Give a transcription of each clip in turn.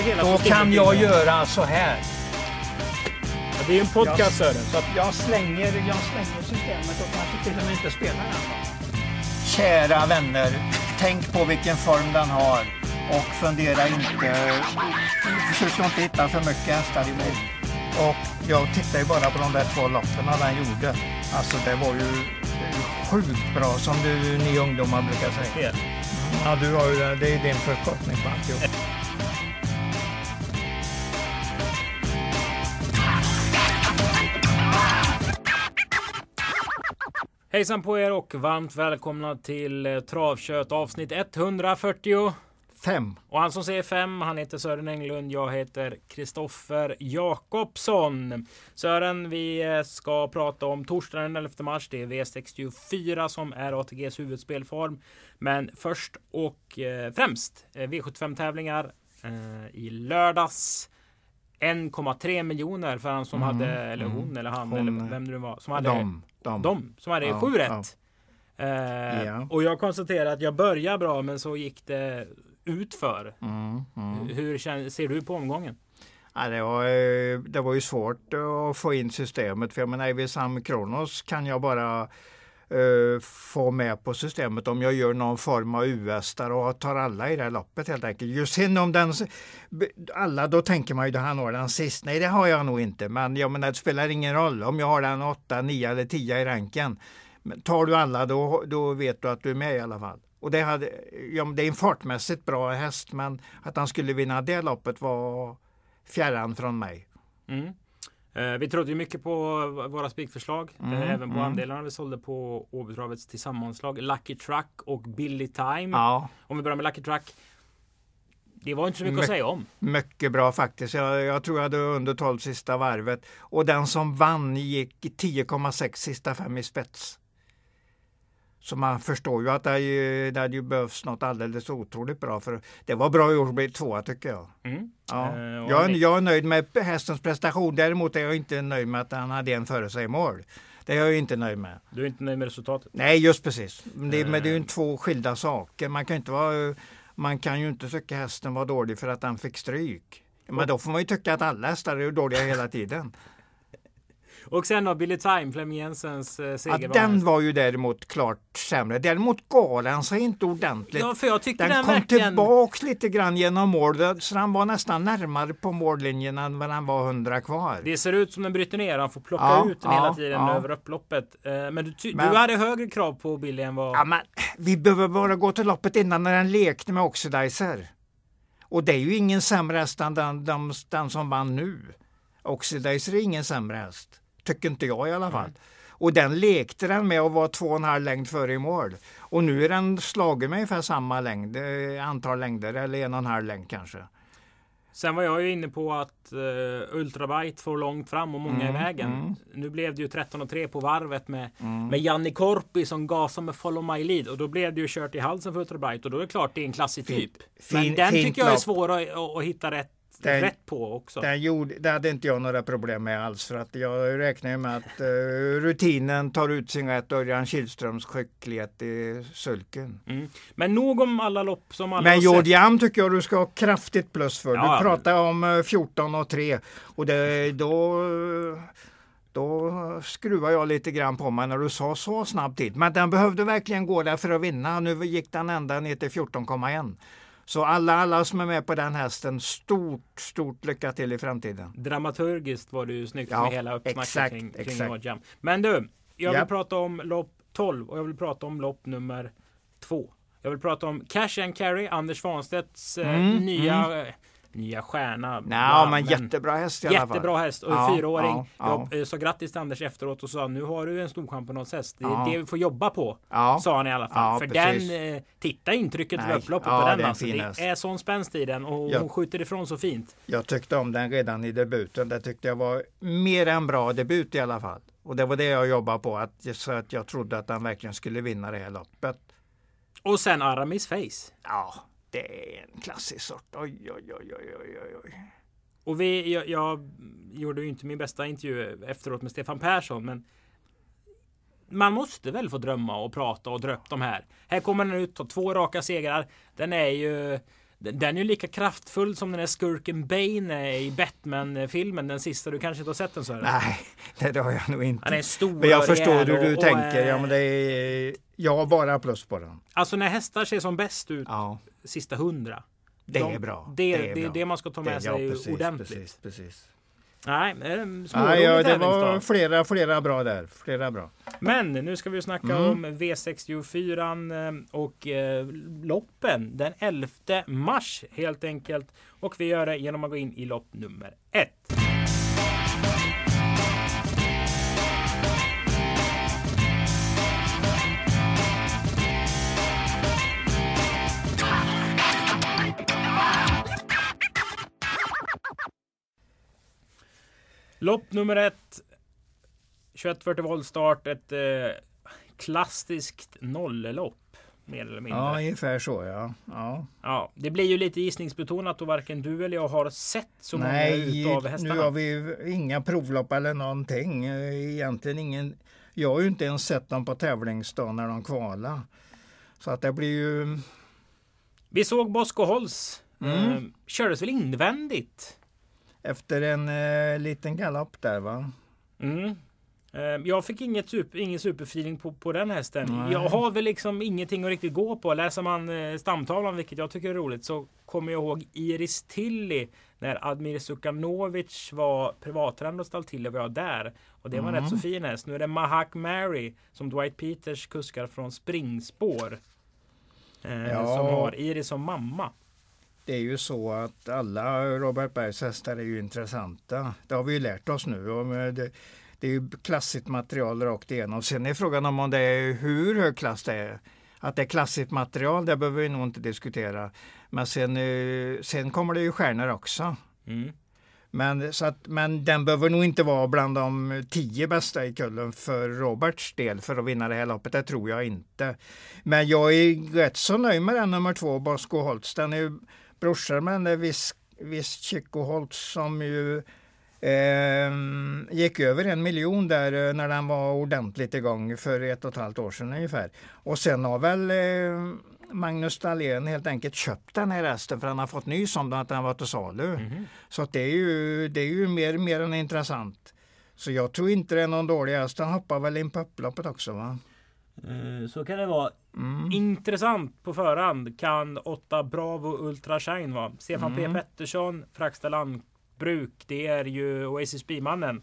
hela Då kan jag göra så här. Ja, det är ju en podcast Sören. Så att, Jag slänger, jag slänger systemet och kanske till och med inte spelar den. Kära vänner, tänk på vilken form den har och fundera inte, försök inte hitta för mycket hästar i mig. Och jag tittar ju bara på de där två loppen den gjorde. Alltså det var ju sjukt bra som du, ni ungdomar brukar säga. Ja, du har ju, det är din förkortning på alltihop. hejsan på er och varmt välkomna till eh, Travkött avsnitt 140. Fem. Och han som säger fem, han heter Sören Englund. Jag heter Kristoffer Jakobsson. Sören, vi eh, ska prata om torsdagen den 11 mars. Det är V64 som är ATGs huvudspelform. Men först och eh, främst eh, V75 tävlingar i lördags. 1,3 miljoner för han som Mm, hade, eller mm. hon eller han Hon, eller vem det nu var. Som hade, De. De. de som hade Ja, sju ja. rätt. Eh, Ja. Och jag konstaterar att jag börjar bra men så gick det utför. Mm, mm. Hur ser du på omgången? Ja, det, var, eh, det var ju svårt att få in systemet. För jag menar, Sam Kronos kan jag bara eh, få med på systemet om jag gör någon form av US där och tar alla i det här loppet helt enkelt. Just sen om den alla, då tänker man ju att han har den sist. Nej, det har jag nog inte. Men jag menar, det spelar ingen roll om jag har den 8, 9 eller 10 i ranken. Men tar du alla då, då vet du att du är med i alla fall. Och det, hade, ja, det är en fartmässigt bra häst men att han skulle vinna det loppet var fjärran från mig. Mm. Eh, vi trodde ju mycket på våra spikförslag. Mm, eh, även på mm. andelarna vi sålde på Åbytravets tillsammanslag. Lucky Truck och Billy Time. Ja, Om vi börjar med Lucky Truck. Det var inte så mycket My- att säga om. mycket bra faktiskt. Jag, jag tror jag hade under 12 sista varvet. Och den som vann gick i 10,6 sista fem i spets. Så man förstår ju att det, ju- det hade ju behövs något alldeles otroligt bra. För det var bra gjort att bli tvåa tycker jag. Mm. Ja. Och Jag, han är- jag är nöjd med hästens prestation. Däremot är jag inte nöjd med att han hade en före sig i mål. Det är jag inte nöjd med. Du är inte nöjd med resultatet? Nej, just precis. Det, men det är ju Eh. två skilda saker. Man kan, inte vara, man kan ju inte tycka hästen var dålig för att den fick stryk. Men då får man ju tycka att alla hästar är dåliga hela tiden. Och sen då Billy Time, Flemming Jensens eh, Ja, segervana. den var ju däremot klart sämre. Däremot gav den sig inte ordentligt. Ja, för jag tyckte den, den, kom verkligen... tillbaks lite grann genom mål. Så han var nästan närmare på mållinjen än vad han var 100 kvar. Det ser ut som den bryter ner. Han får plocka Ja, ut den ja, hela tiden ja. över upploppet. Eh, Men du, Men- du hade högre krav på Billy än vad... Ja, men vi behöver bara gå till loppet innan när den lekte med Oxidizer. Och det är ju ingen sämre häst än den, den, den som vann nu. Oxidizer är ingen sämre häst. Tycker inte jag i alla fall. Och den lekte den med att vara två och en halv längd före i mål. Och nu är den slagen med ungefär samma längd, eh, antal längder, eller en och en halv längd kanske. Sen var jag ju inne på att uh, Ultrabite får långt fram och många Mm, i vägen. mm. Nu blev det ju 13 och 3 på varvet med, med Janni Korpi som gasade med Follow My Lead. Och då blev det ju kört i halsen för Ultrabite. Och då är det klart det är en klassig typ. Fint. Men Fin- den tycker jag är svår att, att, att hitta rätt, Den- rätt på också. Det, gjorde, det hade inte jag några problem med alls för att jag räknar med att eh, rutinen tar ut sin rätt och Örjan Kihlströms skicklighet i sulken. Mm. Men nog om alla lopp som alla Men. Jordiam tycker jag du ska ha kraftigt plus för. Ja, du pratar om eh, 14 och 3 och det, då, då skruvar jag lite grann på mig när du sa så snabb tid. Men den behövde verkligen gå där för att vinna. Nu gick den ända ner till 14,1. Så alla, alla som är med på den hästen, stort, stort lycka till i framtiden. Dramaturgiskt var det ju snyggt Ja, med hela exakt, kring, kring exakt. Jordiam. Men du, jag vill Ja. prata om lopp 12 och jag vill prata om lopp nummer 2. Jag vill prata om Cash and Carry, Anders Svanstedts eh, Mm, nya, eh, nya stjärna. Nej, Ja, men jättebra häst i alla fall. Jättebra häst och Ja, fyraåring. ja, ja. Jag eh, sa grattis till Anders efteråt och sa nu har du en storchampionatshäst. Det är det vi får jobba på. Sa han i alla fall. För precis. den, eh, titta intrycket Nej. upploppet på det är den alltså. Det är sån spänst i den och Ja. hon skjuter ifrån så fint. Jag tyckte om den redan i debuten. Det tyckte jag var mer än bra debut i alla fall. Och det var det jag jobbade på, att, så att jag trodde att han verkligen skulle vinna det här loppet. Och sen Aramis Face. Ja, det är en klassisk sort. Oj, oj, oj, oj, oj, oj, oj. Och vi, jag, jag gjorde ju inte min bästa intervju efteråt med Stefan Persson, men man måste väl få drömma och prata och dra upp de här. Här kommer den ut, tar två raka segrar. Den är ju den är ju lika kraftfull som den där skurken Bane i Batman-filmen, den sista. Du kanske inte har sett den Sören? Nej, det har jag nog inte. Han är stor Men jag förstår hur du och, tänker. Ja, men det är, jag har bara plus på den. Alltså när hästar ser som bäst ut Ja, sista hundra. det de, är bra. Det, är det är bra. det man ska ta med Det- sig precis, ordentligt. Precis, precis. Nej, eh, Ja, det var flera, flera bra där. Flera bra. Men nu ska vi snacka Mm. om V64 eh, och eh, loppen den 11 mars helt enkelt. Och vi gör det genom att gå in i lopp nummer ett. Lopp nummer ett. 2140 volt start. Ett eh, klassiskt nolllopp. Mer eller mindre. Ja, Ja. ungefär så ja. ja. det blir ju lite gissningsbetonat och varken du eller jag har sett så många Nej, utav nu hästarna. har vi inga provlopp eller någonting. Egentligen ingen. Jag har ju inte ens sett dem på tävlingsdagen när de kvalar. Så att det blir ju... Vi såg Bosco Holz. Mm. Eh, kördes väl invändigt. Efter en eh, liten galopp där va? Mm. Eh, Jag fick inget super, ingen superfeeling på, på den hästen. Nej. Jag har väl liksom ingenting att riktigt gå på. Läser man eh, stamtavlan, vilket jag tycker är roligt, så kommer jag ihåg Iris Tilly när Admir Sukanovic var privattränare och stall till var jag där. Och det var en Mm. rätt så fin häst. Nu är det Mahak Mary som Dwight Peters kuskar från springspår. Eh, Ja. Som har Iris som mamma. Det är ju så att alla Robert Bergs hästar är ju intressanta. Det har vi ju lärt oss nu. Det, det är ju klassiskt material rakt igenom. Sen är frågan om det är hur hög klass det är. Att det är klassiskt material, det behöver vi nog inte diskutera. Men sen, eh, sen kommer det ju stjärnor också. Mm. Men, så att, men den behöver nog inte vara bland de tio bästa i kullen för Roberts del för att vinna det här loppet. Det tror jag inte. Men jag är rätt så nöjd med den nummer två, Bosco Holtz. Den är ju brorsor med den där Vis- Vischico Holtz som ju eh, gick över en miljon där eh, när den var ordentligt igång för ett och ett halvt år sedan ungefär. Och sen har väl eh, Magnus Dahlén helt enkelt köpt den här hästen för han har fått nys om den att den var till salu. Mhm. Så det är ju, det är ju mer, mer än intressant. Så jag tror inte det är någon dålig häst. Han hoppar väl in på upploppet också va? Eh, Så kan det vara. Mm. Intressant på förhand kan 8 Bravo Ultra Shine vara. Stefan Mm. P Pettersson, Fracksta Lantbruk. Det är ju Oasis B-mannen.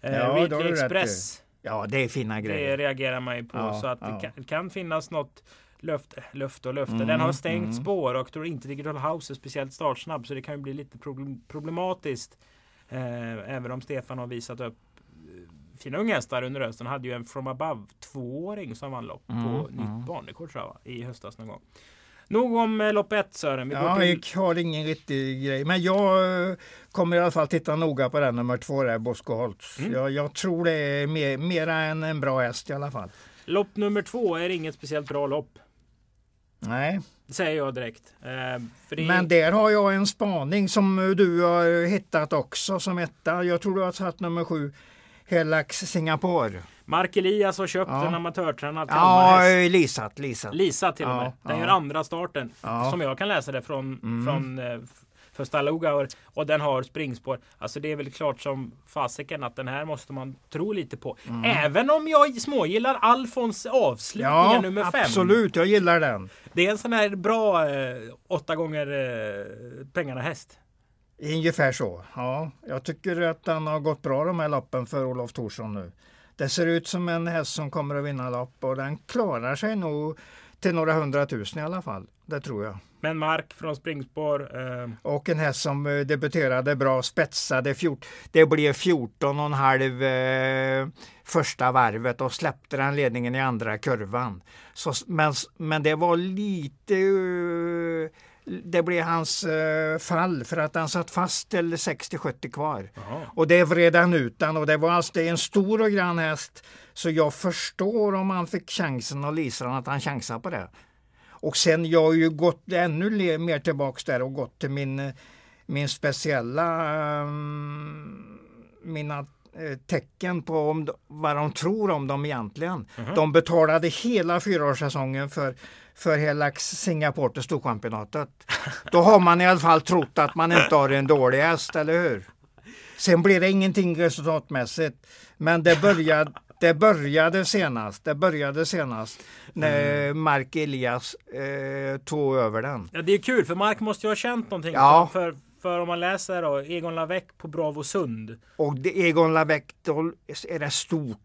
Eh, Ja, det rätt Express. Ja, det är fina Det grejer. reagerar man ju på. Ja, så att ja. det kan, kan finnas något löfte, löfte och löfte. Mm, Den har stängt mm. spår och tror inte Digital House är speciellt startsnabb. Så det kan ju bli lite problem, problematiskt. Eh, även om Stefan har visat upp eh, fina unga hästar under hösten. Hade ju en From Above tvååring som vann lopp på Mm, nytt mm. banrekord tror jag i höstas någon gång. Nog om eh, lopp ett Sören. Vi Ja, till... jag har ingen riktig grej. Men jag eh, kommer i alla fall titta noga på den nummer två där, Bosco Holtz. Mm. Jag, jag tror det är mer, mera än en bra häst i alla fall. Lopp nummer två är inget speciellt bra lopp. Nej, Det säger jag direkt. Eh, det... men där har jag en spaning som du har hittat också som etta. Jag tror du har satt nummer sju, Helax Singapore. Mark Elias har köpt Ja. en amatörtränad Ja, lisat, lisat. Lisa till och Ja, med. Den ja. gör andra starten. Ja. Som jag kan läsa det från, Mm. från eh, för Staloga och, och den har springspår. Alltså det är väl klart som fasiken att den här måste man tro lite på. Även om jag smågillar Alfons avslutning Ja, nummer fem. absolut. Jag gillar den. Det är en sån här bra eh, åtta gånger eh, pengarna häst. Ungefär så. Ja, jag tycker att den har gått bra de här loppen för Olof Thorsson nu. Det ser ut som en häst som kommer att vinna lopp och den klarar sig nog till några hundratusen i alla fall. Det tror jag. Men Mark från springspår. Eh, Och en häst som eh, debuterade bra, spetsade. Fjort, det blev 14 och en halv eh, första varvet och släppte den ledningen i andra kurvan. Så, men, men det var lite... Eh, det blev hans eh, fall för att han satt fast till 60-70 kvar. jaha. Och det vred han ut den och det var alltså det är en stor och grann häst. Så jag förstår om han fick chansen och Lisa att han chansade på det. Och sen jag har ju gått ännu mer tillbaks där och gått till min, min speciella um, mina eh, tecken på om, vad de tror om dem egentligen. Mhm. De betalade hela fyraårssäsongen för, för hela Singapore till Storchampionatet. Då har man i alla fall trott att man inte har en dålig häst, eller hur? Sen blir det ingenting resultatmässigt. Men det började, det började senast. Det började senast när mm. Mark Elias eh, tog över den. Ja, det är kul för Mark måste ju ha känt någonting. Ja. För, för om man läser då, Egon Lavec på Bravo Sund. Och det, Egon Lavec, då är det stort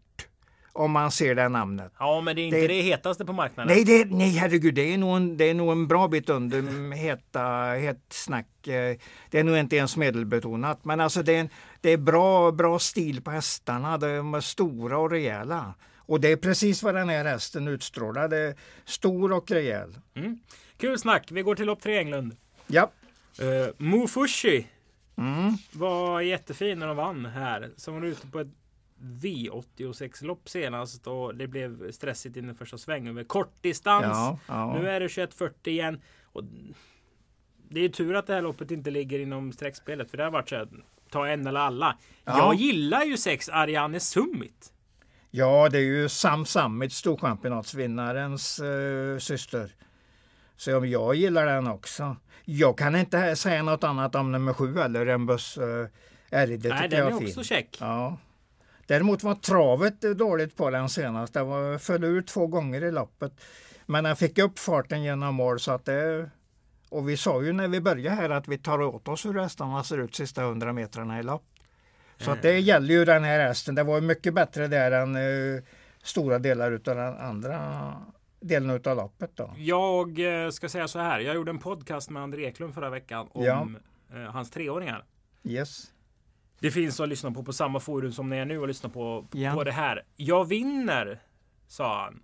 om man ser det namnet. Ja, men det är inte det, det hetaste på marknaden. Nej, det, nej herregud, det är, nog en, det är nog en bra bit under heta, het snack. Eh, det är nog inte ens medelbetonat, men alltså det är, det är bra, bra stil på hästarna. De är stora och rejäla. Och det är precis vad den här hästen utstrålar. Stor och rejäl. Mm. Kul snack. Vi går till lopp tre Englund. Ja. Uh, Mofushi mm. var jättefin när de vann här. Som var ute på ett V86-lopp senast och det blev stressigt i den första svängen över kortdistans. Ja, ja. Nu är det 21.40 igen. Och det är tur att det här loppet inte ligger inom streckspelet för det har varit så här, ta en eller alla. Ja. Jag gillar ju sex Ariane Summit. Ja, det är ju Sam Summit, storchampionatsvinnarens uh, syster. Så jag gillar den också. Jag kan inte säga något annat om nummer sju eller en buss uh, RD. Nej, den är också check. Ja. Däremot var travet dåligt på den senast. Den var, föll ur två gånger i loppet. Men den fick upp farten genom mål så att det och vi sa ju när vi började här att vi tar åt oss hur hästarna ser ut sista hundra metrarna i lopp. Så att det mm. gäller ju den här hästen. Det var mycket bättre där än uh, stora delar av den andra delen av loppet. Då. Jag uh, ska säga så här. Jag gjorde en podcast med André Eklund förra veckan om ja. uh, hans treåringar. Yes. Det finns att lyssna på på samma forum som ni är nu och lyssna på, ja. på det här. Jag vinner, sa han.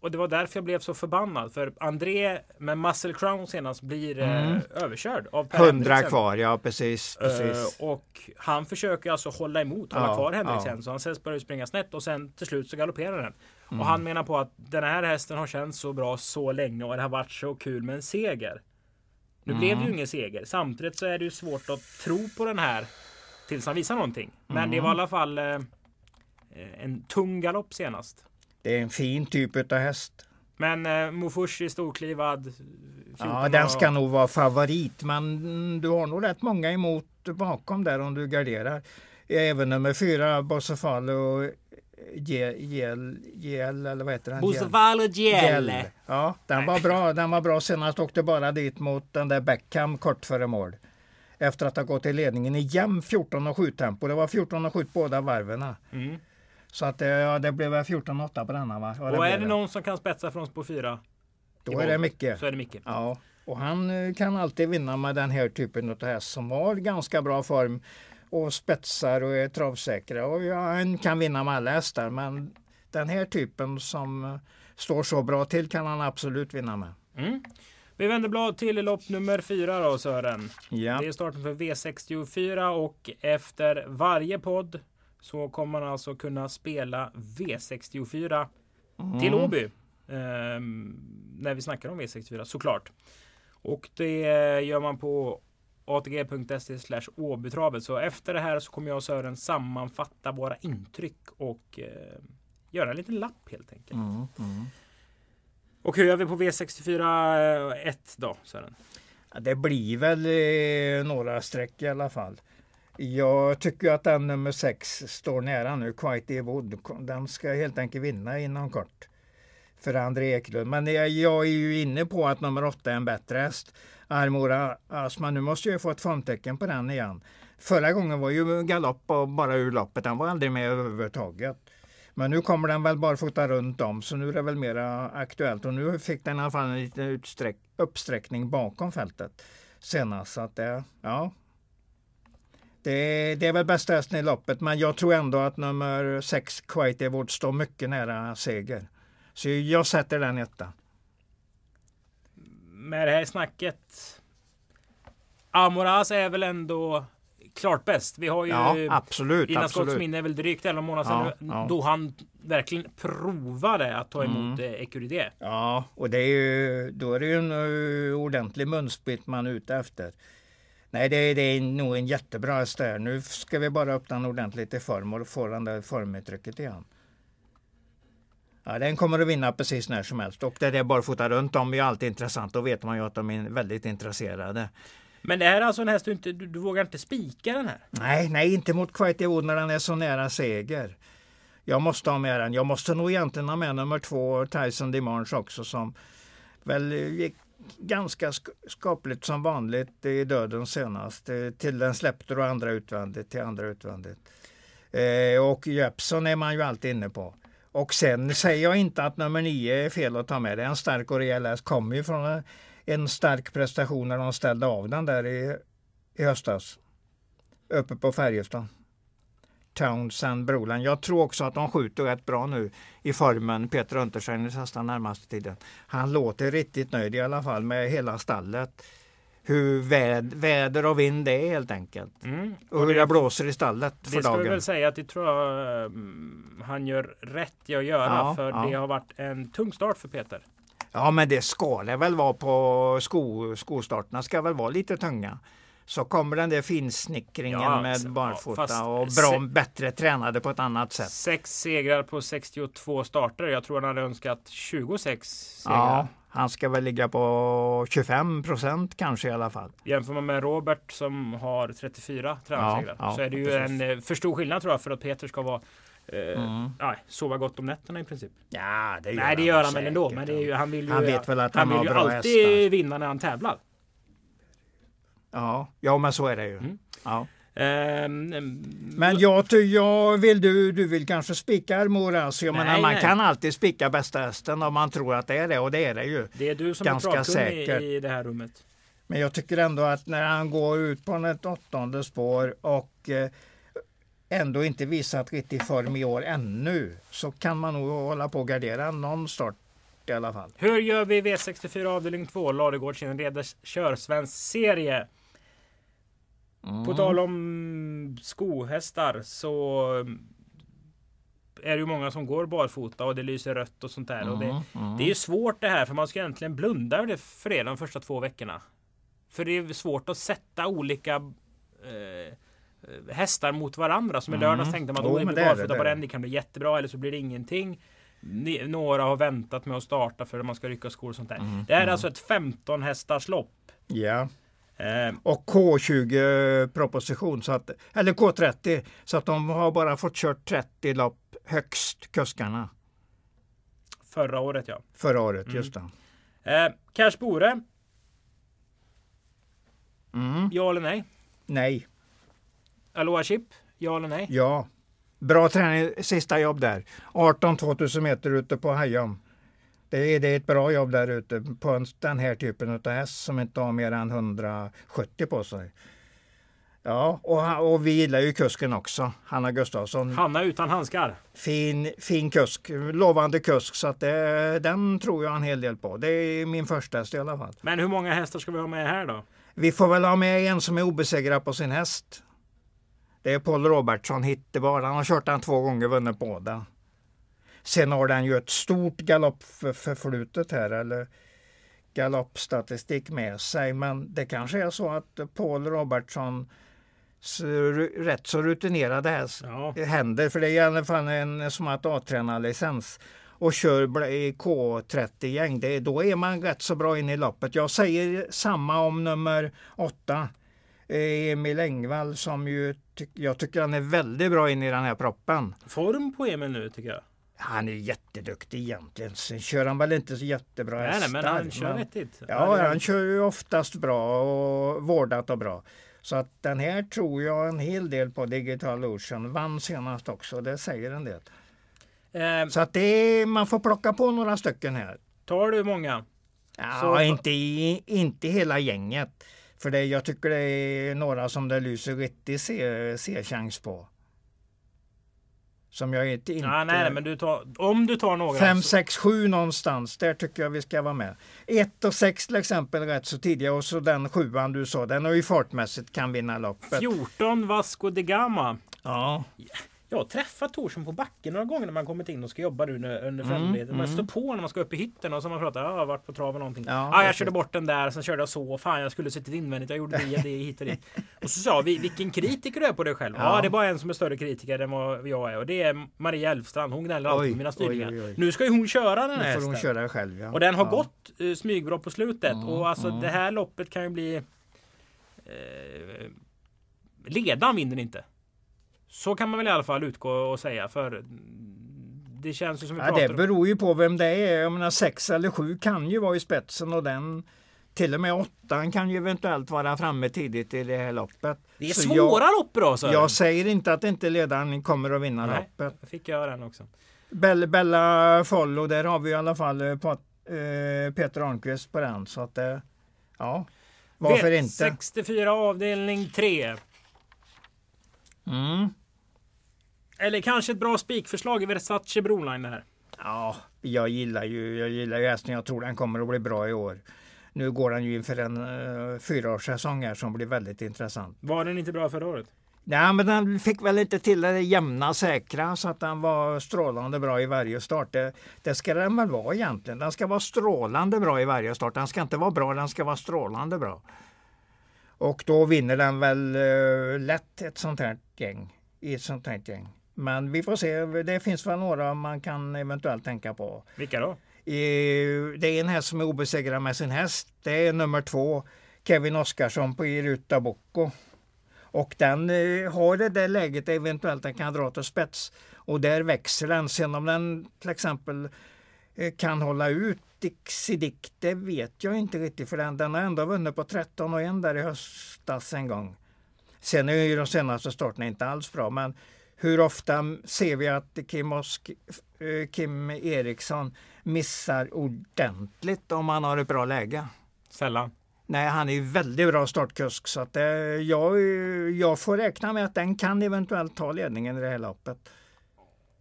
Och det var därför jag blev så förbannad. För André med Muscle Crown senast blir eh, mm. eh, överkörd av Per 100 kvar, ja precis. precis. Uh, och han försöker alltså hålla emot, hålla ja, kvar Henriksen. Ja. Så han börjar springa snett och sen till slut så galopperar den. Mm. Och han menar på att den här hästen har känts så bra så länge och det har varit så kul med en seger. Nu mm. blev det ju ingen seger. Samtidigt så är det ju svårt att tro på den här tills han visar någonting. Men mm. det var i alla fall eh, en tung galopp senast. Det är en fin typ av häst. Men eh, Mofushi storklivad. Ja, den ska och... nog vara favorit. Men du har nog rätt många emot bakom där om du garderar. Även nummer fyra, Bossefalo och Gel, Gel, eller vad heter den? Bossefalo Gel. Ja, den var bra. Den var bra senast. Åkte bara dit mot den där Beckham kort före mål efter att ha gått i ledningen i jämn 14 och 7 tempo. Det var 14 och 7 båda varven. Mm. Så att ja, det blev 14-8 på denna va? Och, och är det, någon som kan spetsa från spår 4? Då är det Micke. Så är det Micke. Ja. Och han eh, kan alltid vinna med den här typen av häst som har ganska bra form och spetsar och är travsäkra. Och ja, han kan vinna med alla hästar men den här typen som står så bra till kan han absolut vinna med. Mm. Vi vänder blad till lopp nummer fyra då Sören. Ja. Det är starten för V64 och efter varje podd så kommer man alltså kunna spela V64 mm. till Åby. Eh, när vi snackar om V64 såklart. Och det gör man på atg.se slash Åbytravet. Så efter det här så kommer jag och Sören sammanfatta våra intryck och eh, göra en liten lapp helt enkelt. Mm. Mm. Och hur gör vi på V64 1 eh, då Sören? Det blir väl eh, några streck i alla fall. Jag tycker att den nummer 6 står nära nu, Quite Wood. Den ska helt enkelt vinna inom kort. För André Eklund. Men jag, jag är ju inne på att nummer 8 är en bättre häst. Armora Asma, nu måste jag få ett formtecken på den igen. Förra gången var ju galopp och bara ur loppet. Den var aldrig med överhuvudtaget. Men nu kommer den väl bara fota runt om så nu är det väl mera aktuellt och nu fick den i alla fall en liten utsträck, uppsträckning bakom fältet senast. Så att det, ja. Det, det är väl bästa hästen i loppet men jag tror ändå att nummer 6 Quite Award står mycket nära seger. Så jag sätter den etta. Med det här snacket. Amoras är väl ändå klart bäst. Vi har ju ja, absolut, innan skottsminne är väl drygt 11 månader sedan ja, då han verkligen provade att ta emot mm. Eh, Ecuride. Ja, och det är ju, då är det ju en uh, ordentlig munsprit man är ute efter. Nej, det, det är nog en jättebra häst där. Nu ska vi bara öppna den ordentligt i form och få den där formuttrycket igen. Ja, den kommer att vinna precis när som helst och det är barfota runt om är alltid intressant. Då vet man ju att de är väldigt intresserade. Men det här är alltså en häst du inte, du, du vågar inte spika den här? Nej, nej, inte mot Quite Wood när den är så nära seger. Jag måste ha med den. Jag måste nog egentligen ha med nummer två, Tyson Dimanche också som väl gick ganska skapligt som vanligt i döden senast. Eh, till den släppte då andra utvändigt till andra utvändigt. Eh, och Jeppson är man ju alltid inne på. Och sen säger jag inte att nummer nio är fel att ta med. Det är en stark och rejäl häst. Kommer ju från en, stark prestation när de ställde av den där i, i höstas. Uppe på Färjestad. Townsend Broland. Jag tror också att de skjuter rätt bra nu i formen Peter Untersteiner nästan närmaste tiden. Han låter riktigt nöjd i alla fall med hela stallet. Hur väd, väder och vind är helt enkelt. Mm. Och, och hur det, blåser i stallet för det dagen. Det vi väl säga att det tror jag um, han gör rätt i att göra ja, för ja. det har varit en tung start för Peter. Ja men det ska det väl vara på sko, skostarterna ska väl vara lite tunga så kommer den där finsnickringen ja, med barfota ja, och bra, bättre tränade på ett annat sätt. Sex segrar på 62 starter. Jag tror han hade önskat 26 segrar. Ja, han ska väl ligga på 25 procent kanske i alla fall. Jämför man med Robert som har 34 tränarsegrar ja, så är det ju precis. en eh, för stor skillnad tror jag för att Peter ska vara mm. ja, sova gott om nätterna i princip. Ja, det gör Nej, det gör han väl ändå. Men ju, han vill ju, han vet väl att han, han vill ju alltid hästar. vinna när han tävlar. Ja, ja men så är det ju. Mm. Ja. Um, men jag, jag vill du, du vill kanske spika nej, menar, man nej. kan alltid spika bästa hästen om man tror att det är det och det är det ju. Det är du som Ganska är säkert. i det här rummet. Men jag tycker ändå att när han går ut på ett åttonde spår och eh, ändå inte visat riktig form i år ännu så kan man nog hålla på att gardera någon start i alla fall. Hur gör vi V64 avdelning 2 Ladugårdsinreders körsvensk serie? Mm. På tal om skohästar så är det ju många som går barfota och det lyser rött och sånt där. Mm, och det, mm. det är ju svårt det här för man ska egentligen blunda för det de första två veckorna. För det är svårt att sätta olika eh, hästar mot varandra. Som i lördags mm. tänkte man då oh, är barfota på det kan bli jättebra eller så blir det ingenting. Några har väntat med att starta för att man ska rycka skor och sånt där. Mm, det här är mm. alltså ett 15 hästars lopp. Ja. Eh, och K20 proposition, så att, eller K30, så att de har bara fått kört 30 lopp högst, kuskarna. Förra året ja. Förra året, mm. just det. Eh, Cash Bore. Mm. Ja eller nej? Nej. Aloha Chip? Ja eller nej? Ja. Bra träning, sista jobb där. 18 2000 meter ute på Hajom. Det är, det är ett bra jobb där ute på den här typen av häst som inte har mer än 170 på sig. Ja, och, och vi gillar ju kusken också, Hanna Gustafsson. Hanna utan handskar. Fin, fin kusk, lovande kusk, så att det, den tror jag en hel del på. Det är min första häst i alla fall. Men hur många hästar ska vi ha med här då? Vi får väl ha med en som är obesegrad på sin häst. Det är Paul Robertsson, Hittebar. Han har kört den två gånger, vunnit båda. Sen har den ju ett stort galoppförflutet här, eller galoppstatistik med sig. Men det kanske är så att Paul Robertson rätt så rutinerade häst, ja. händer, för det är i alla fall en som att A-tränarlicens och kör i K30-gäng, då är man rätt så bra in i loppet. Jag säger samma om nummer åtta, Emil Engvall, som ju jag tycker han är väldigt bra in i den här proppen. Form på Emil nu tycker jag. Han är jätteduktig egentligen. Sen kör han väl inte så jättebra nej, hästar. Nej, men han kör vettigt. Ja, han kör ju oftast bra och vårdat och bra. Så att den här tror jag en hel del på Digital Ocean. Vann senast också, det säger en del. Eh, så att det är, man får plocka på några stycken här. Tar du många? Ja, så... inte, inte hela gänget. För det, jag tycker det är några som det lyser riktig C-chans på. Som jag inte... Ja, nej, men du tar, om du tar några. 5, 6, 7 någonstans. Där tycker jag vi ska vara med. 1 och 6 till exempel rätt så tidiga och så den sjuan du sa. Den har ju fartmässigt kan vinna loppet. 14 Vasco de Gama. Ja. Jag har träffat Torsson på backen några gånger när man kommit in och ska jobba nu under Mm, femleden. Man står på när man ska upp i hytten och så har man pratar, ja, jag har varit på trav eller någonting. Ja, Ja, jag körde bort den där, sen körde jag så. Fan, jag skulle suttit invändigt. Jag gjorde det, det hit och dit. Och så sa vi, vilken kritiker du är på dig själv. Ja, Ja. det är bara en som är större kritiker än vad jag är. Och det är Maria Elfstrand. Hon gnäller alltid på mina styrningar. oj, oj, oj. Nu ska ju hon köra den här Nu får hon köra själv. Ja. Och den har ja. gått uh, smygbra på slutet. Mm, och alltså mm. det här loppet kan ju bli... Eh, ledan vinner inte. Så kan man väl i alla fall utgå och säga. För det känns ju som vi Ja, pratar det beror ju på vem det är. Jag menar, sex eller sju kan ju vara i spetsen och den till och med åttan kan ju eventuellt vara framme tidigt i det här loppet. Det är Så svåra jag, lopp då Sören. jag säger inte att inte ledaren kommer att vinna Nej. loppet. Fick jag den också. Bella, Bella Follo, där har vi i alla fall eh, Pat, eh, Peter Arnqvist på den. Så att, eh, ja, varför inte? 64 avdelning 3. Mm. Eller kanske ett bra spikförslag i Versace Broline här. Ja, jag gillar ju, jag gillar ju hästen. Jag tror den kommer att bli bra i år. Nu går den ju inför en uh, fyraårssäsong här som blir väldigt intressant. Var den inte bra förra året? Nej, men den fick väl inte till det jämna säkra så att den var strålande bra i varje start. Det, det ska den väl vara egentligen. Den ska vara strålande bra i varje start. Den ska inte vara bra, den ska vara strålande bra. Och då vinner den väl eh, lätt ett sånt här gäng. I ett sånt här gäng. Men vi får se. Det finns väl några man kan eventuellt tänka på. Vilka då? Det är en häst som är obesegrad med sin häst. Det är nummer två, Kevin Oskarsson på Iruta Bocco. Och den eh, har det där läget eventuellt den kan dra till spets. Och där växer den. Sen om den till exempel eh, kan hålla ut Dixie Dick, det vet jag inte riktigt. För den, den har ändå vunnit på 13 och 1 där i höstas en gång. Sen är ju de senaste starterna inte alls bra. Men hur ofta ser vi att Kim, Osk, eh, Kim Eriksson missar ordentligt om han har ett bra läge? Sällan. Nej, han är ju väldigt bra startkusk så att, eh, jag, jag får räkna med att den kan eventuellt ta ledningen i det här loppet.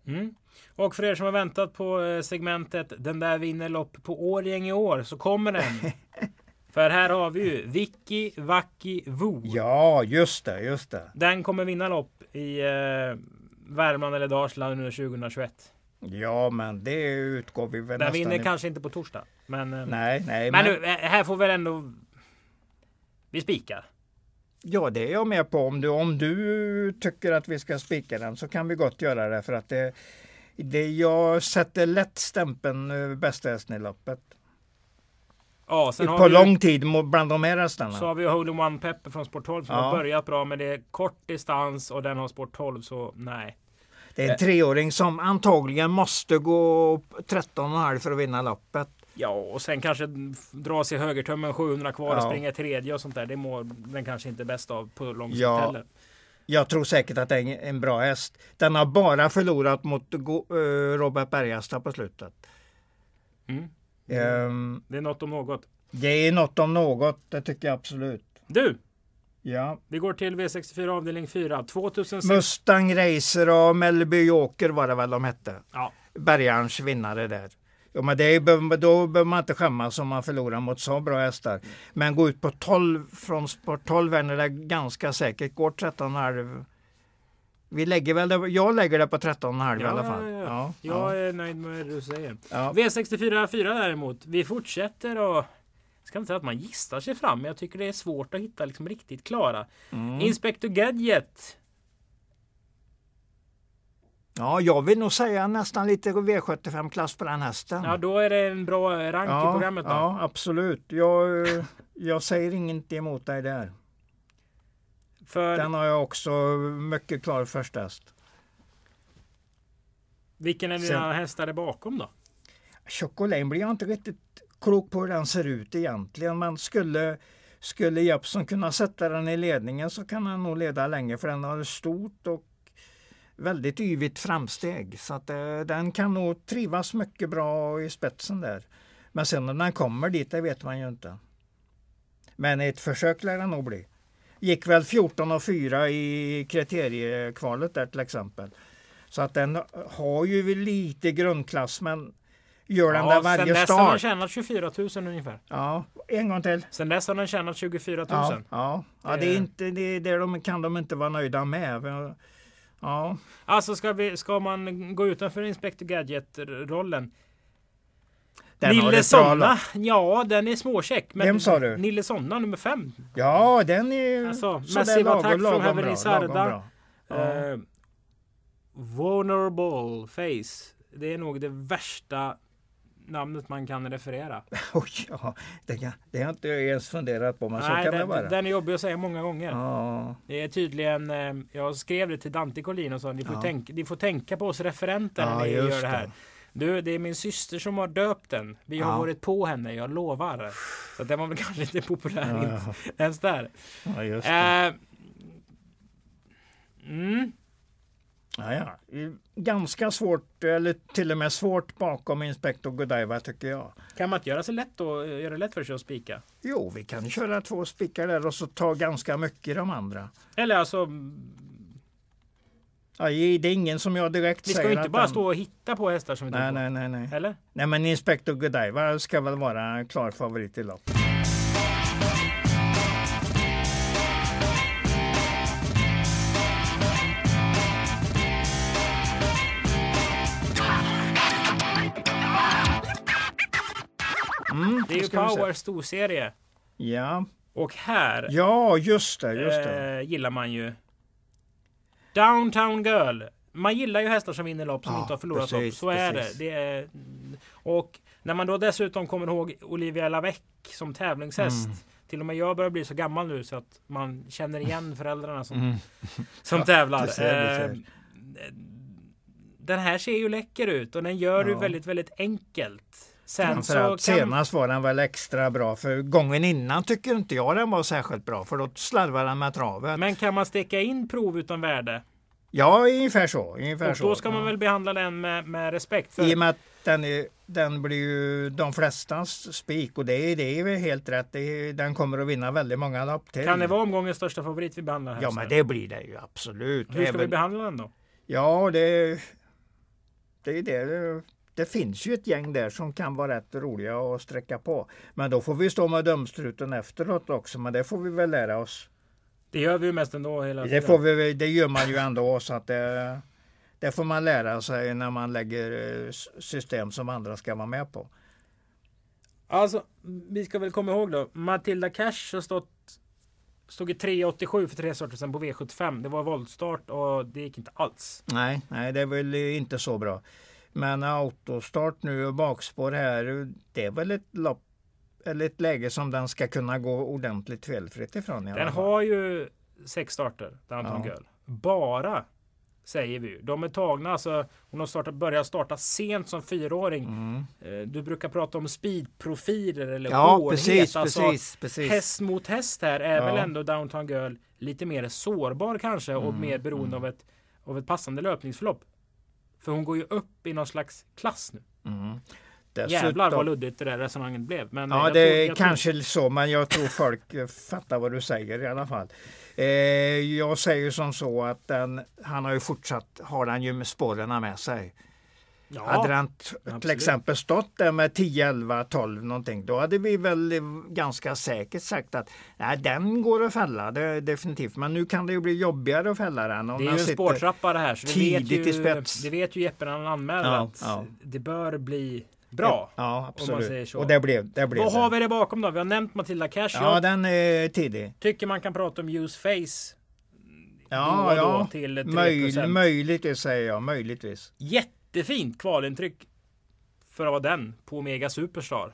Mm. Och för er som har väntat på eh, segmentet Den där vinner lopp på Årgäng i år så kommer den. för här har vi ju Vicky Vacky Vo. Ja, just det, just det. Den kommer vinna lopp i eh, Värmland eller Dalsland under 2021. Ja, men det utgår vi väl Den vinner ifrån. kanske inte på torsdag. Men, eh, Nej, nej, men men, nu, eh, här får väl ändå vi spikar. ja, det är jag med på. Om du, om du tycker att vi ska spika den så kan vi gott göra det för att det, det jag sätter lätt stämpeln bästa hästen i loppet. Ja, sen På lång tid bland de här hästarna. så har vi Holy One Pepper från Sport 12 som Ja. har börjat bra men det är kort distans och den har Sport 12 så nej. Det är en treåring som antagligen måste gå 13,5 för att vinna loppet. Ja, och sen kanske dra sig högertummen 700 kvar och Ja. springa tredje och sånt där. Det mår den kanske inte bäst av på lång sikt Ja. heller. Jag tror säkert att det är en- bra häst. Den har bara förlorat mot eh, Robert Bergasta på slutet. Mm. Ehm, Det är något om något. det är något om något, det tycker jag absolut. Du, Ja. vi går till V64 avdelning 4. 2006. Mustang Racer och Mellby Joker var det väl de hette. Ja, Bergarns vinnare där. Jo, men det är, då behöver man inte skämmas om man förlorar mot så bra hästar. Men gå ut på 12 från sport 12 är det ganska säkert. Går 13,5. Vi lägger väl det, jag lägger det på 13,5 i Ja, alla fall. ja, ja. Ja, jag ja, är nöjd med det du säger. ja. V64 4 däremot. Vi fortsätter och jag ska inte säga att man gissar sig fram, men jag tycker det är svårt att hitta liksom riktigt klara. Mm. Inspector Gadget. ja, jag vill nog säga nästan lite V75-klass på den hästen. Ja, då är det en bra rank i programmet då. ja, absolut. Jag, jag säger inget emot dig där. För Den har jag också mycket klar första häst. vilken är dina Sen- hästar är bakom då? Chocolane blir jag inte riktigt klok på hur den ser ut egentligen. Men skulle, skulle Jeppson kunna sätta den i ledningen så kan han nog leda länge för den har stort och väldigt yvigt framsteg. Så att, eh, den kan nog trivas mycket bra i spetsen där. Men sen om den kommer dit, det vet man ju inte. Men ett försök lär den nog bli. Gick väl 14 och 4 i kriteriekvalet där till exempel. Så att den har ju lite grundklass men gör den där sen varje dess har den start. tjänat 24 000 ungefär. Ja, en gång till. Sen dess har den tjänat 24 000. Ja, ja. ja det, Det- är inte, det, det de, kan de inte vara nöjda med. Ja. Alltså ska, vi, ska man gå utanför Inspector Gadget-rollen? Den Nille lag. ja den är småcheck. Men Vem sa du? Nille Sonna nummer fem. Ja, den är Alltså, Massive lagom- Attack lagom Heaven is Sarda. Ja. Eh, vulnerable Face. Det är nog det värsta namnet man kan referera. Oj, ja, det, kan, det har jag inte ens funderat på, men så kan det den, vara. den är jobbig att säga många gånger. Ja, Det är tydligen, eh, jag skrev det till Dante Collin och sa ni får, Ja. tänka, ni får tänka på oss referenter när ni gör det här. det. Du, det är min syster som har döpt den. Vi har Ja. varit på henne, jag lovar. Så den var väl kanske inte populär Ja, inte ja. ens där. ja, just det. Eh, mm. Ja, ja. Ganska svårt, eller till och med svårt bakom Inspektor Godiva tycker jag. Kan man inte göra sig lätt då, göra det lätt för sig att spika? Jo, vi kan köra två spikar där och så ta ganska mycket i de andra. Eller alltså, Ja, det är ingen som jag direkt vi ska säger ju inte bara den- stå och hitta på hästar som vi Nej, nej, nej, nej. Eller? Nej, men Inspektor Godiva ska väl vara klar favorit i lopp. Mm, Det är ju ska vi se. Power storserie. Ja. Och här ja, just det. Just det. Eh, gillar man ju. Downtown Girl. Man gillar ju hästar som vinner lopp som Ja, inte har förlorat precis, lopp. Så är det. det är, och när man då dessutom kommer ihåg Olivia Lavec som tävlingshäst. Mm. Till och med jag börjar bli så gammal nu så att man känner igen föräldrarna som, Mm. som Ja, tävlar. det ser, det ser. Eh, den här ser ju läcker ut och den gör det Ja. väldigt, väldigt enkelt. Sen så kan, senast var den väl extra bra. För gången innan tycker inte jag den var särskilt bra. För då slarvar den med travet. men kan man steka in prov utan värde? Ja, ungefär så. Ungefär Och så. då ska man ja. väl behandla den med, med respekt. För I och med att den, är, den blir ju de flestas spik och det är, det är väl helt rätt. Är, den kommer att vinna väldigt många lopp till. Kan det vara omgångens största favorit vi behandlar här? Ja, så men det blir det ju absolut. Hur ska vi Även- behandla den då? Ja, det, det är det. Det finns ju ett gäng där som kan vara rätt roliga att sträcka på. Men då får vi stå med dömstruten efteråt också. Men det får vi väl lära oss. Det gör vi ju mest ändå hela Det, får vi, det gör man ju ändå. Så att det, det får man lära sig när man lägger eh, system som andra ska vara med på. Alltså, vi ska väl komma ihåg då. Matilda Cash har stått Stod i 3,87 för tre starter sedan på V75. Det var voltstart och det gick inte alls. Nej, nej, det är väl inte så bra. Men autostart nu och bakspår här, det är väl ett lopp eller ett läge som den ska kunna gå ordentligt felfritt ifrån. Den har ju sex starter, Downtown Ja. Girl. Bara, säger vi ju. De är tagna, alltså hon har startat, börjat starta sent som fyraåring. Mm. Eh, Du brukar prata om speedprofiler eller Ja, hårdhet. precis, alltså, precis, precis. Häst mot häst här är Ja. väl ändå Downtown Girl lite mer sårbar kanske och Mm, mer beroende av, ett, av ett passande löpningsförlopp. För hon går ju upp i någon slags klass nu. Mm. Jävlar vad luddigt det där resonemanget blev. Men Ja, jag det tror- är jag tror- kanske så, men jag tror folk eh, fattar vad du säger i alla fall. Eh, jag säger som så att den, han har ju fortsatt, har han ju med spåren med sig. Ja, hade t- till exempel stått där med 10, 11, 12 någonting, då hade vi väl ganska säkert sagt att nej, den går att fälla, det, definitivt. Men nu kan det ju bli jobbigare att fälla den. Om det är ju en spårtrappa det här. Så det vet, ju, i spets. det vet ju Jeppe när han anmäler Ja, att ja. det bör bli bra. Ja, absolut. Och det blev det. Blev Vad har vi det bakom då? Vi har nämnt Matilda Cash. Ja, Jag den är tidig. tycker man kan prata om use face. då Ja, då ja. till 3%. Möj, möjligtvis säger jag, möjligtvis. Jättefint kvalintryck för att vara den på Omega Superstar.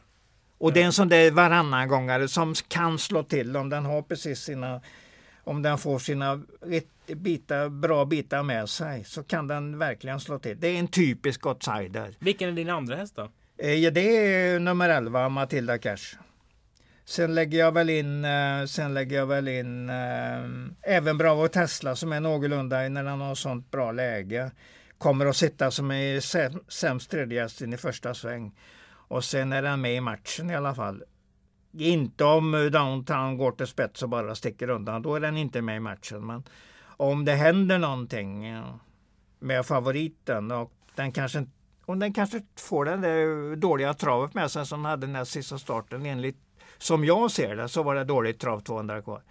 Och det är en sån där varannan gångare som kan slå till om den har precis sina om den får sina bitar, bra bitar med sig så kan den verkligen slå till. Det är en typisk outsider. Vilken är din andra häst då? Eh, Ja, det är nummer 11, Matilda Cash. Sen lägger jag väl in, eh, sen lägger jag väl in eh, även Bravo Tesla som är någorlunda när den har sånt bra läge. Kommer att sitta som är sämst tredjehäst i första sväng. Och sen är den med i matchen i alla fall. Inte om eh, Downtown går till spets och bara sticker undan. Då är den inte med i matchen. Men om det händer någonting med favoriten och den kanske och den kanske får den där dåliga travet med sig som den hade den här sista starten. Enligt, som jag ser det så var det dåligt trav 200 kvar.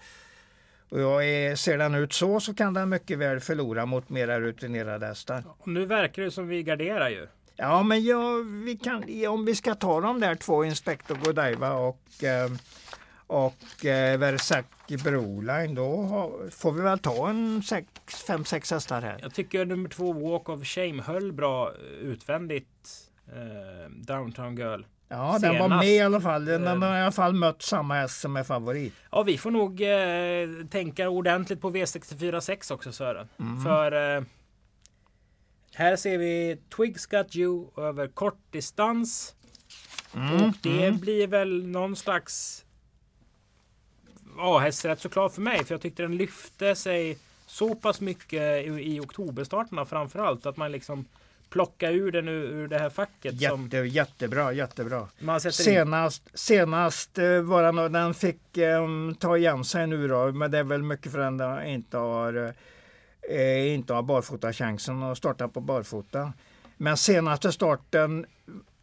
Och jag är, ser den ut så så kan den mycket väl förlora mot mera rutinerade hästar. Nu verkar det som vi garderar ju. Ja, men ja, vi kan, om vi ska ta de där två, Inspector Godiva och, eh, och eh, Versace Broline, då har, får vi väl ta en 5-6 hästar här. Jag tycker nummer två Walk of Shame höll bra utvändigt. Eh, Downtown Girl. Ja, den var med i alla fall. Den har i alla fall mött samma häst som är favorit. Ja, vi får nog eh, tänka ordentligt på V64 6 också Sören. Mm. För eh, här ser vi Twigs Got You över kort distans. Mm, och det mm. blir väl någon slags A-hästrätt såklart för mig. För jag tyckte den lyfte sig så pass mycket i, i oktoberstarterna framförallt. Att man liksom plocka ur den ur, ur det här facket. Jätte, som... Jättebra, jättebra. senast, senast eh, var den, den fick um, ta igen sig nu då, men det är väl mycket för att den inte har, eh, inte har barfota chansen att starta på barfota. Men senaste starten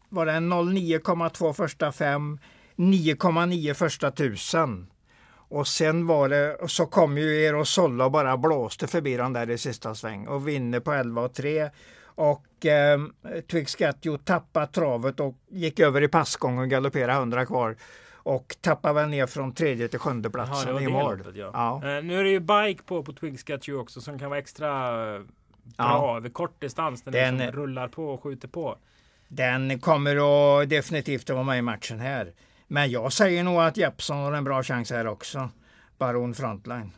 var det 09,2 första fem, 9,9 första tusen. Och sen var det, så kom ju Erosolla och bara blåste förbi den där i sista sväng och vinner på 11 och 3. Och eh, Twix Gatjo tappade travet och gick över i passgång och galopperade 100 kvar. Och tappade väl ner från tredje till sjunde platsen Aha, i mål. Ja. Ja. Eh, nu är det ju bike på på Twigs Gatjo också som kan vara extra eh, bra ja. över kort distans. När den liksom rullar på och skjuter på. Den kommer att definitivt att vara med i matchen här. Men jag säger nog att Jeppson har en bra chans här också. Baron Frontline.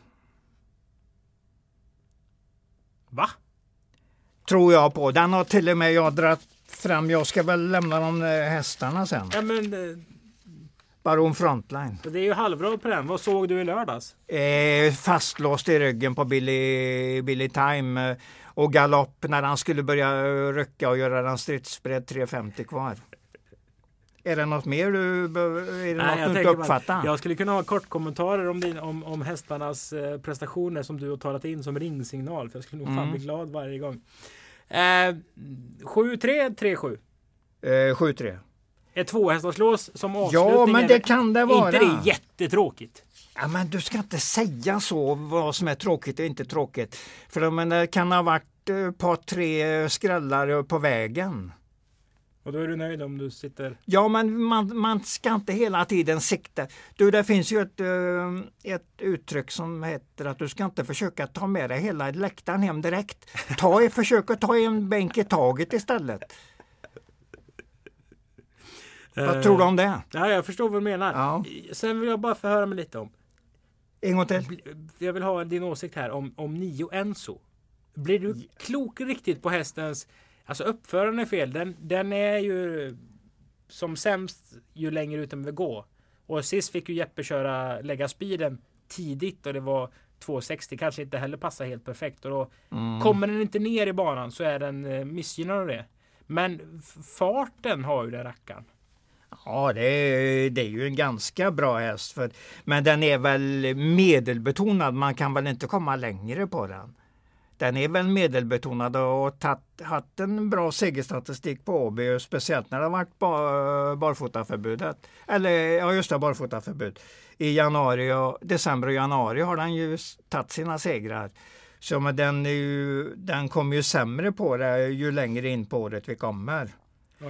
Va? Tror jag på. Den har till och med jag dragit fram. Jag ska väl lämna de eh, hästarna sen. Ja, men, eh, Baron Frontline. Det är ju halvrad på den. Vad såg du i lördags? Eh, fastlåst i ryggen på Billy, Billy Time. Eh, och galopp när han skulle börja rycka och göra den stridsbredd 350 kvar. Är det något mer du, är det Nej, något du inte uppfattar? Jag skulle kunna ha kortkommentarer om, din, om, om hästarnas eh, prestationer som du har talat in som ringsignal. För jag skulle nog mm. fan bli glad varje gång. Eh, 7-3, 3-7? Eh, 7-3. Ett tvåhästarslås som avslutning. Ja, men det kan det vara. inte det jättetråkigt? Ja, men du ska inte säga så vad som är tråkigt och inte tråkigt. För men, det kan ha varit ett eh, par tre skrällar på vägen. Och då är du nöjd om du sitter? Ja, men man, man ska inte hela tiden sikta. Du, det finns ju ett, eh, ett uttryck som heter att du ska inte försöka ta med dig hela läktaren hem direkt. Ta, försök att ta en bänk i taget istället. Vad tror du om det? Ja, jag förstår vad du menar. Ja. Sen vill jag bara förhöra mig lite om. En gång till. Jag vill ha din åsikt här om, om Nio Enso. Blir du klok riktigt på hästens Alltså uppföraren är fel. Den, den är ju som sämst ju längre ut den vill gå. Och sist fick ju Jeppe köra, lägga speeden tidigt och det var 260 kanske inte heller passar helt perfekt. Och då mm. kommer den inte ner i banan så är den eh, missgynnad av det. Men farten har ju den rackaren. Ja, det är, det är ju en ganska bra häst. För, men den är väl medelbetonad. Man kan väl inte komma längre på den den är väl medelbetonad och tatt, haft en bra segerstatistik på Åby, speciellt när det har varit bar, barfotaförbudet. Eller ja, just det, barfotaförbud. I januari och, december och januari har den ju tagit sina segrar. Så men den, är ju, den kommer ju sämre på det ju längre in på året vi kommer.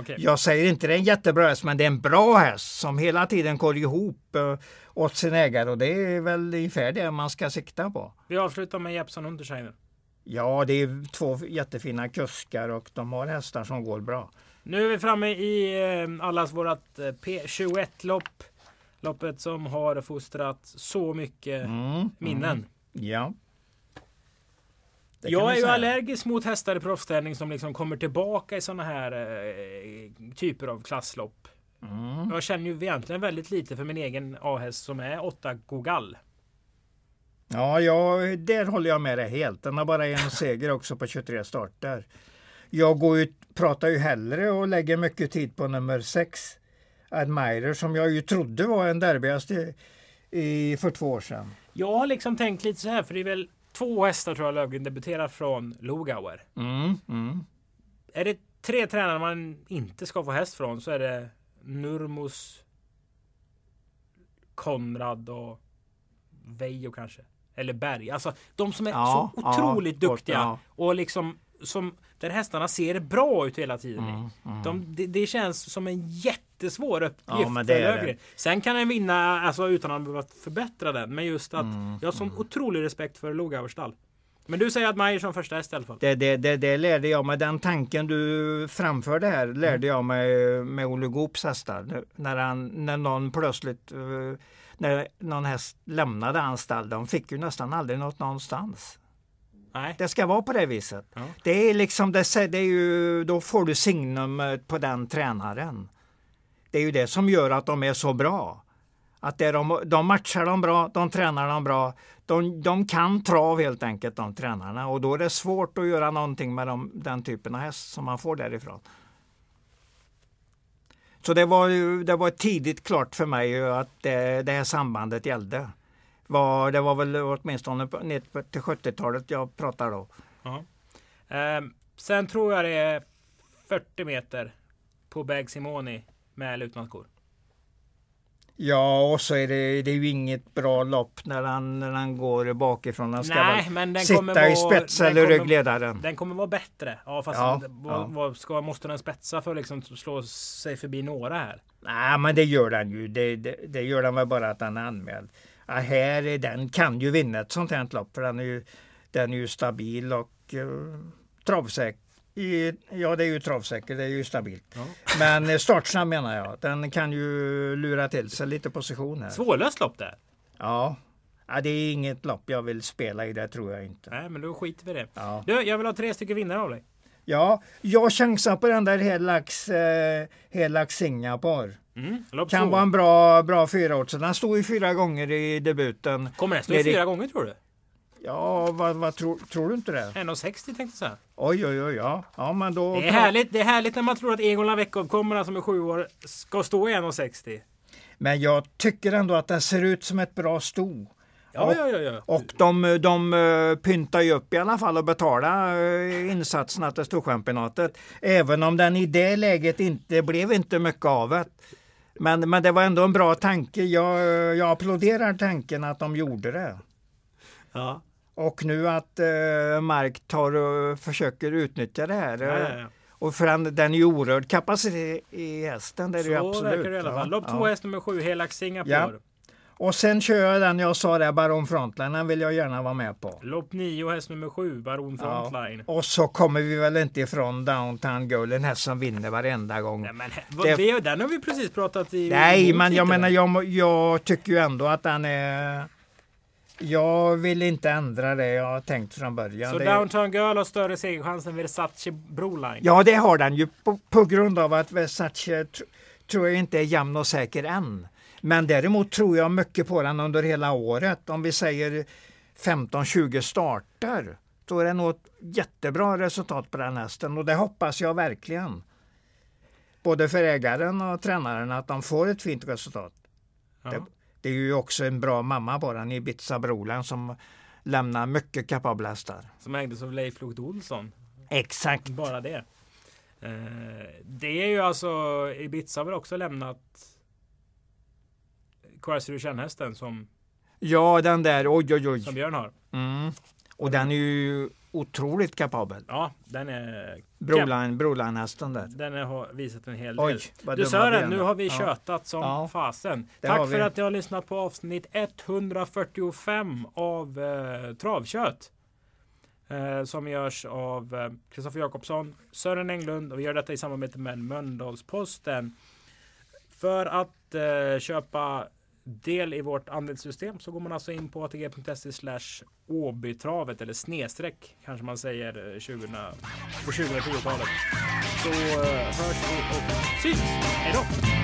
Okay. Jag säger inte det är en jättebra häst, men det är en bra häst som hela tiden går ihop eh, åt sin ägare och det är väl ungefär det man ska sikta på. Vi avslutar med Jeppson Untersheimer. Ja, det är två jättefina kuskar och de har hästar som går bra. Nu är vi framme i eh, allas vårat eh, P21-lopp. Loppet som har fostrat så mycket mm, minnen. Mm, ja. Jag är ju allergisk mot hästar i proffstävling som liksom kommer tillbaka i sådana här eh, typer av klasslopp. Mm. Jag känner ju egentligen väldigt lite för min egen A-häst som är 8 Gogal. Ja, ja, där håller jag med dig helt. Den har bara en seger också på 23 starter. Jag går ut, pratar ju hellre och lägger mycket tid på nummer 6, Admirer, som jag ju trodde var en derbyhäst i, för två år sedan. Jag har liksom tänkt lite så här, för det är väl två hästar tror jag Löfgren debuterar från Logauer. Mm, mm. Är det tre tränare man inte ska få häst från så är det Nurmos, Konrad och Veijo kanske. Eller Berg. Alltså de som är Ja, så ja, otroligt gott, duktiga. ja. Och liksom som där hästarna ser bra ut hela tiden. i. Mm, De, det, det känns som en jättesvår uppgift Ja. Sen kan den vinna alltså, utan att behöva förbättra den. Men just att Mm, jag har sån otrolig respekt för Logauerstall. Men du säger att Majer som första häst i alla fall. Det, det, det, det lärde jag mig, den tanken du framförde här lärde jag mig med Olle Goops hästar. När, han, när någon plötsligt, eh, när någon häst lämnade hans stall, de fick ju nästan aldrig något någonstans. Nej. Det ska vara på det viset. Ja. Det är liksom, det, det är ju, då får du signum eh, på den tränaren. Det är ju det som gör att de är så bra. Att det är de, de matchar dem bra, de tränar dem bra. De, de kan trav helt enkelt de tränarna och då är det svårt att göra någonting med dem, den typen av häst som man får därifrån. Så det var, ju, det var tidigt klart för mig att det, det här sambandet gällde. Var, det var väl åtminstone på- ner till 70-talet jag pratar då. Ja. Ehm, sen tror jag det är 40 meter på Bag Simoni med lutmanskor. Ja, och så är det, det är ju inget bra lopp när han, när han går bakifrån. Han ska Nej, men den sitta kommer i vara- spets den eller ryggledaren. Den kommer vara bättre. Ja, fast Ja, vad, ja. vad ska, måste den spetsa för att liksom slå sig förbi några här? Nej, men det gör den ju. Det, det, det gör den väl bara att den är anmäld. Ja, här är den kan ju vinna ett sånt här lopp för den är ju, den är ju stabil och uh, travsäker. I, ja, det är ju travsäker, det är ju stabilt. Ja. Men eh, startsnabb menar jag. Den kan ju lura till sig lite position här. Svårlöst lopp där. Ja. ja, det är inget lopp jag vill spela i, det tror jag inte. Nej, men då skiter vi i det. Ja. Du, jag vill ha tre stycken vinnare av dig. Ja, jag chansar på den där Helax, eh, Helax Singapore. Mm. Kan vara en bra, bra fyraårsare. Den stod ju fyra gånger i debuten. Kommer den stå i- fyra gånger tror du? Ja, vad, vad tror, tror du inte det? 1,60 tänkte jag säga. Oj, oj, oj, ja. Ja, men då... Det är, härligt, det är härligt när man tror att Egon Lavekov kommer som är sju år ska stå i 1,60. Men jag tycker ändå att den ser ut som ett bra sto. Ja, Och- ja, ja, ja. Och de, de eh, pyntar ju upp i alla fall och betalar eh, insatserna till Storchampionatet. Även om den i det läget inte blev inte mycket av det. Men, men det var ändå en bra tanke. Jag, jag applåderar tanken att de gjorde det. ja. Och nu att eh, Mark tar och försöker utnyttja det här. Ja, eh, ja, ja. Och för den, den är ju orörd kapacitet i hästen. Det är det Så absolut. verkar det i alla fall. Ja, Lopp två, ja. häst nummer sju, Helax Singapore. Ja. Och sen kör jag den jag sa där, Baron Frontline. Den vill jag gärna vara med på. Lopp nio, häst nummer sju, Baron Ja. Frontline. Och så kommer vi väl inte ifrån Downtown Girl, en häst som vinner varenda gång. Nej, men, Det- vi, den har vi precis pratat i. Nej, men jag menar, jag, jag tycker ju ändå att den är... Jag vill inte ändra det jag har tänkt från början. Så det, Downtown Girl har större segerchans än Versace Broline. Ja, det har den ju på, på grund av att Versace tr, tror jag inte är jämn och säker än. Men däremot tror jag mycket på den under hela året. Om vi säger 15-20 starter, då är det nog ett jättebra resultat på den hästen och det hoppas jag verkligen. Både för ägaren och tränaren att de får ett fint resultat. Ja. Det, det är ju också en bra mamma på den, Ibiza Brolan, som lämnar mycket kapabla hästar. Som ägdes av Leif Lokt Olsson. Exakt. Bara det. Eh, det är ju alltså Ibiza har väl också lämnat Quarcer hästen som, Ja, den där, oj oj oj. som Björn har. Mm. Och den är ju otroligt kapabel. Ja, den är Broline, Broline-hästen där. Den har visat en hel del. Oj, vad Du Sören, nu har vi Ja. tjötat som Ja. fasen. Det Tack för att ni har lyssnat på avsnitt 145 av eh, Travkött. Eh, som görs av Kristoffer Jakobsson, Sören Englund och vi gör detta i samarbete med Mölndalsposten. För att eh, köpa del i vårt andelssystem så går man alltså in på atg.se slash Åbytravet eller snedstreck kanske man säger eh, 20, på 2010-talet. Så eh, hörs vi och syns. Hej då!